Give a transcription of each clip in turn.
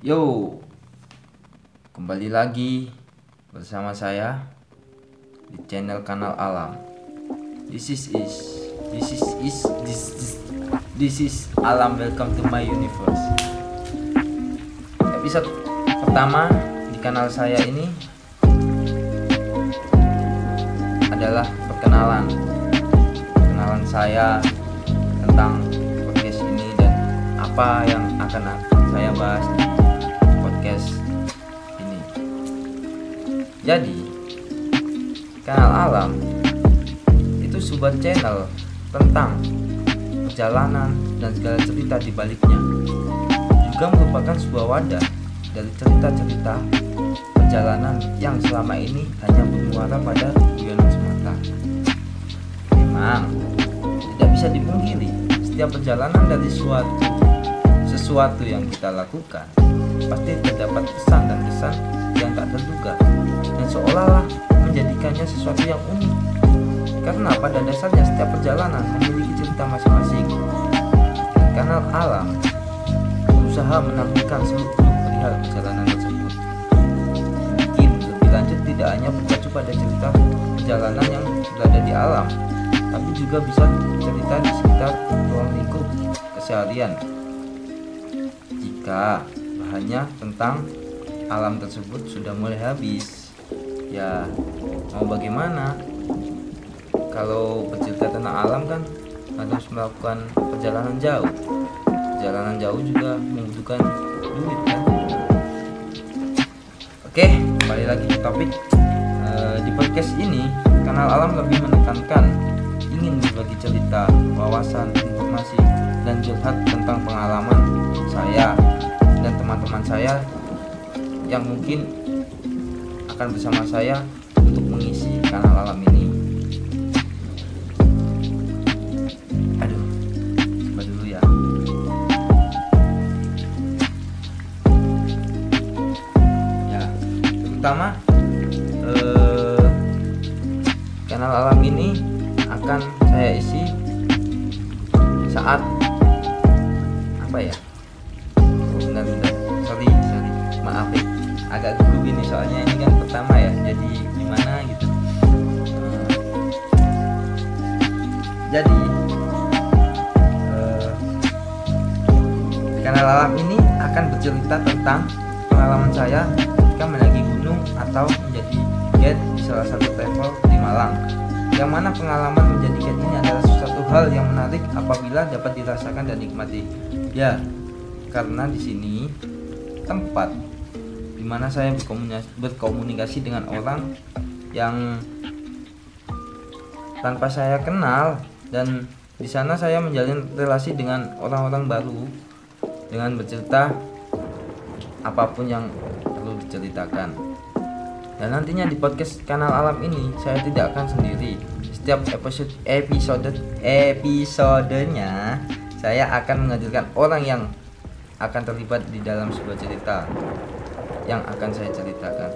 Yo, kembali lagi bersama saya di channel kanal Alam. This is is this is is this is this is Alam. Welcome to my universe. Episode pertama di kanal saya ini adalah perkenalan, perkenalan saya tentang podcast ini dan apa yang akan saya bahas podcast ini. Jadi, kanal alam itu sebuah channel tentang perjalanan dan segala cerita di baliknya. Juga merupakan sebuah wadah dari cerita-cerita perjalanan yang selama ini hanya bermuara pada guyonan semata. Memang tidak bisa dipungkiri setiap perjalanan dari suatu sesuatu yang kita lakukan pasti terdapat pesan dan kesan yang tak terduga dan seolah-olah menjadikannya sesuatu yang unik. Karena pada dasarnya setiap perjalanan memiliki cerita masing-masing. Kanal alam berusaha menampilkan seluruh perihal perjalanan tersebut. Mungkin lebih lanjut tidak hanya berpacu pada cerita perjalanan yang berada di alam tapi juga bisa cerita di sekitar ruang lingkup keseharian. Jika bahannya tentang alam tersebut sudah mulai habis. Ya mau bagaimana? Kalau bercerita tentang alam kan harus melakukan perjalanan jauh. Perjalanan jauh juga membutuhkan duit kan? Oke kembali lagi ke topik Eh, di podcast ini kanal alam lebih menekankan ingin berbagi cerita wawasan informasi dan curhat tentang pengalaman saya teman-teman saya yang mungkin akan bersama saya untuk mengisi kanal alam ini. Aduh, coba dulu ya. Ya, terutama eh, kanal alam ini akan saya isi saat apa ya agak gugup ini soalnya. Ini kan pertama ya jadi gimana gitu. Eh, jadi eh, kanal alam ini akan bercerita tentang pengalaman saya ketika mendaki gunung atau menjadi guide di salah satu travel di Malang. Yang mana pengalaman menjadi guide ini adalah sesuatu hal yang menarik apabila dapat dirasakan dan nikmati. Ya, karena di sini tempat di mana saya berkomunikasi, berkomunikasi dengan orang yang tanpa saya kenal dan di sana saya menjalin relasi dengan orang-orang baru dengan bercerita apa pun yang perlu diceritakan. Dan nantinya di podcast kanal alam ini saya tidak akan sendiri. Setiap episode episode episodenya saya akan menghadirkan orang yang akan terlibat di dalam sebuah cerita yang akan saya ceritakan.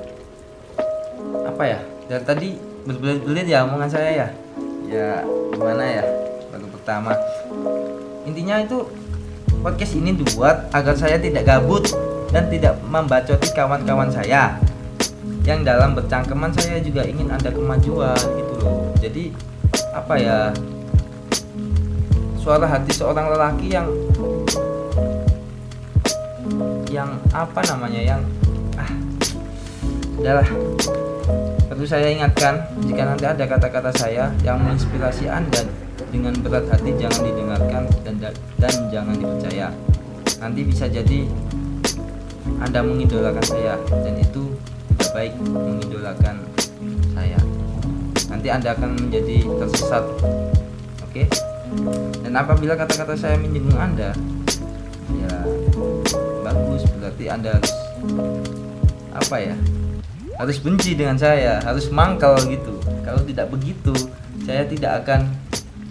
Apa ya? Dari tadi berbelit-belit ya omongan saya ya. Ya gimana ya? Baru pertama. Intinya itu podcast ini dibuat agar saya tidak gabut dan tidak membacoti kawan-kawan saya yang dalam bercangkeman saya juga ingin ada kemajuan gitu loh jadi apa ya suara hati seorang lelaki yang yang apa namanya yang udahlah. Perlu saya ingatkan jika nanti ada kata-kata saya yang menginspirasi anda dengan berat hati jangan didengarkan dan dan jangan dipercaya. Nanti bisa jadi anda mengidolakan saya dan itu tidak baik mengidolakan saya. Nanti anda akan menjadi tersesat. Oke? Dan apabila kata-kata saya menyinggung anda ya bagus. Berarti anda harus apa ya harus benci dengan saya harus mangkal gitu. Kalau tidak begitu saya tidak akan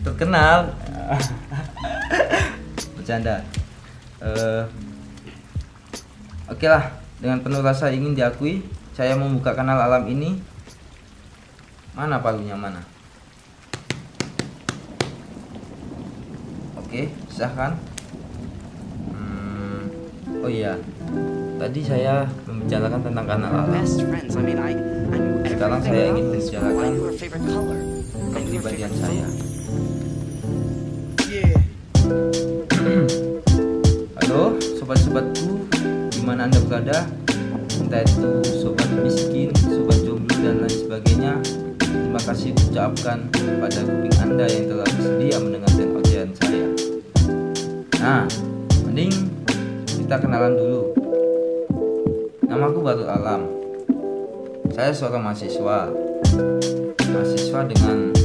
terkenal. Bercanda. Eh, oke lah dengan penuh rasa ingin diakui saya membuka kanal alam ini. Mana palunya mana? Oke sah kan Hmm, oh iya. Tadi saya membicarakan tentang kanal alam best friends. I mean, I, I knew Sekarang saya ingin membicarakan kepribadian saya. Halo sobat-sobatku di mana anda berada? Entah itu sobat miskin sobat jomblo dan lain sebagainya. Terima kasih ucapkan kepada kuping anda yang telah bersedia mendengarkan ocehan saya. Nah mending kita kenalan dulu namaku Baru Alam saya seorang mahasiswa mahasiswa dengan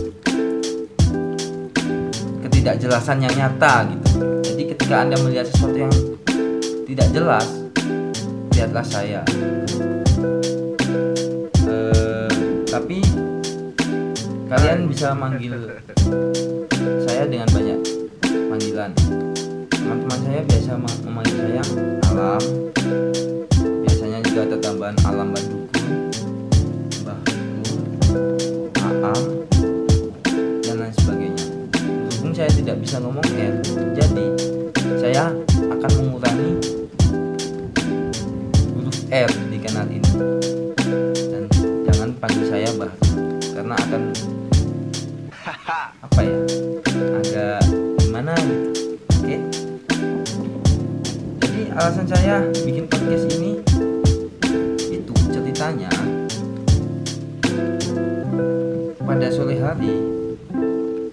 ketidakjelasan yang nyata gitu. Jadi ketika Anda melihat sesuatu yang tidak jelas, lihatlah saya. Eh, tapi kalian bisa manggil saya dengan banyak panggilan. Teman-teman saya biasa ma- memanggil saya Alam. Ada tambahan Alam Bandukun, Mbah Aam, dan lain sebagainya. Berhubung saya tidak bisa ngomong R, jadi saya akan mengurangi huruf R di kanal ini. Dan jangan panggil saya Bah, karena akan apa ya? Agak gimana gitu. Oke. Jadi alasan saya bikin podcast ini ceritanya pada sore hari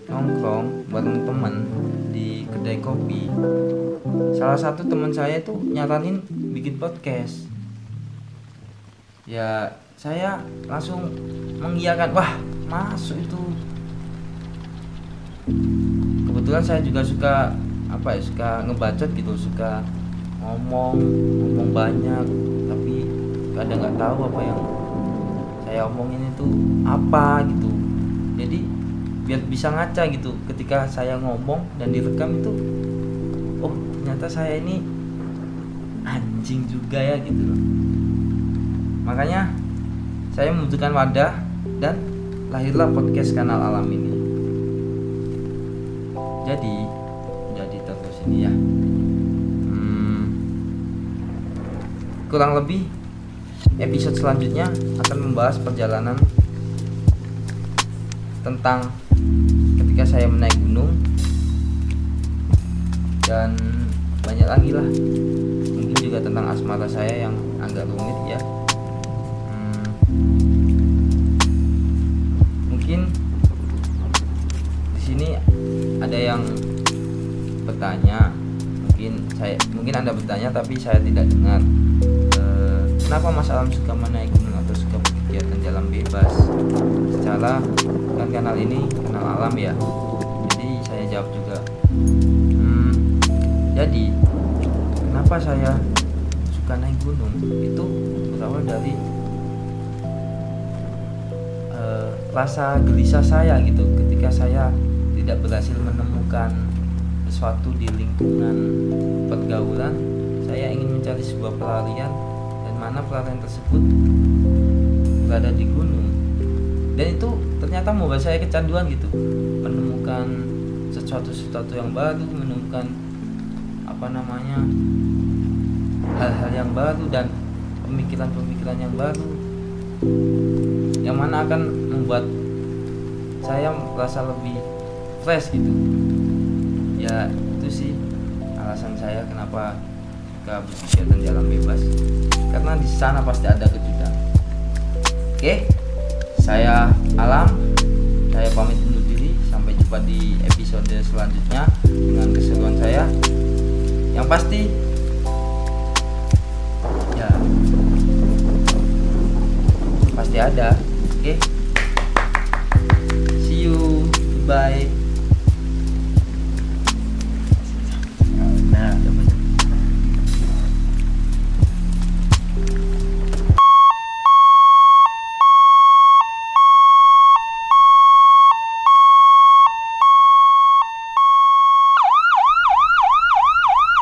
nongkrong bareng teman di kedai kopi. Salah satu teman saya itu nyaranin bikin podcast. Ya saya langsung mengiyakan wah masuk itu. Kebetulan saya juga suka apa ya suka ngebacot gitu suka ngomong ngomong banyak kadang nggak tahu apa yang saya omongin itu apa gitu. Jadi biar bisa ngaca gitu. Ketika saya ngomong dan direkam itu oh ternyata saya ini anjing juga ya gitu loh. Makanya saya membutuhkan wadah dan lahirlah podcast kanal alam ini. Jadi jadi terus ini ya. Hmm, kurang lebih episode selanjutnya akan membahas perjalanan tentang ketika saya menaik gunung dan banyak lagi lah. Mungkin juga tentang asmara saya yang agak rumit ya. Hmm, mungkin di sini ada yang bertanya mungkin saya mungkin anda bertanya tapi saya tidak dengar kenapa Mas Alam suka menaik gunung atau suka berkegiatan jalan bebas? Secara kan kanal ini kanal alam ya. Jadi saya jawab juga hmm, jadi kenapa saya suka naik gunung? Itu berawal dari eh, rasa gelisah saya gitu. Ketika saya tidak berhasil menemukan sesuatu di lingkungan pergaulan saya ingin mencari sebuah pelarian mana pelarian tersebut berada di gunung. Dan itu ternyata membuat saya kecanduan gitu. Menemukan sesuatu sesuatu yang baru menemukan apa namanya hal-hal yang baru dan pemikiran-pemikiran yang baru. Yang mana akan membuat saya merasa lebih fresh gitu. Ya itu sih alasan saya kenapa suka berkegiatan jalan bebas karena di sana pasti ada kejutan. Oke saya Alam saya pamit undur diri sampai jumpa di episode selanjutnya dengan keseruan saya. Yang pasti ya pasti ada. Oke see you goodbye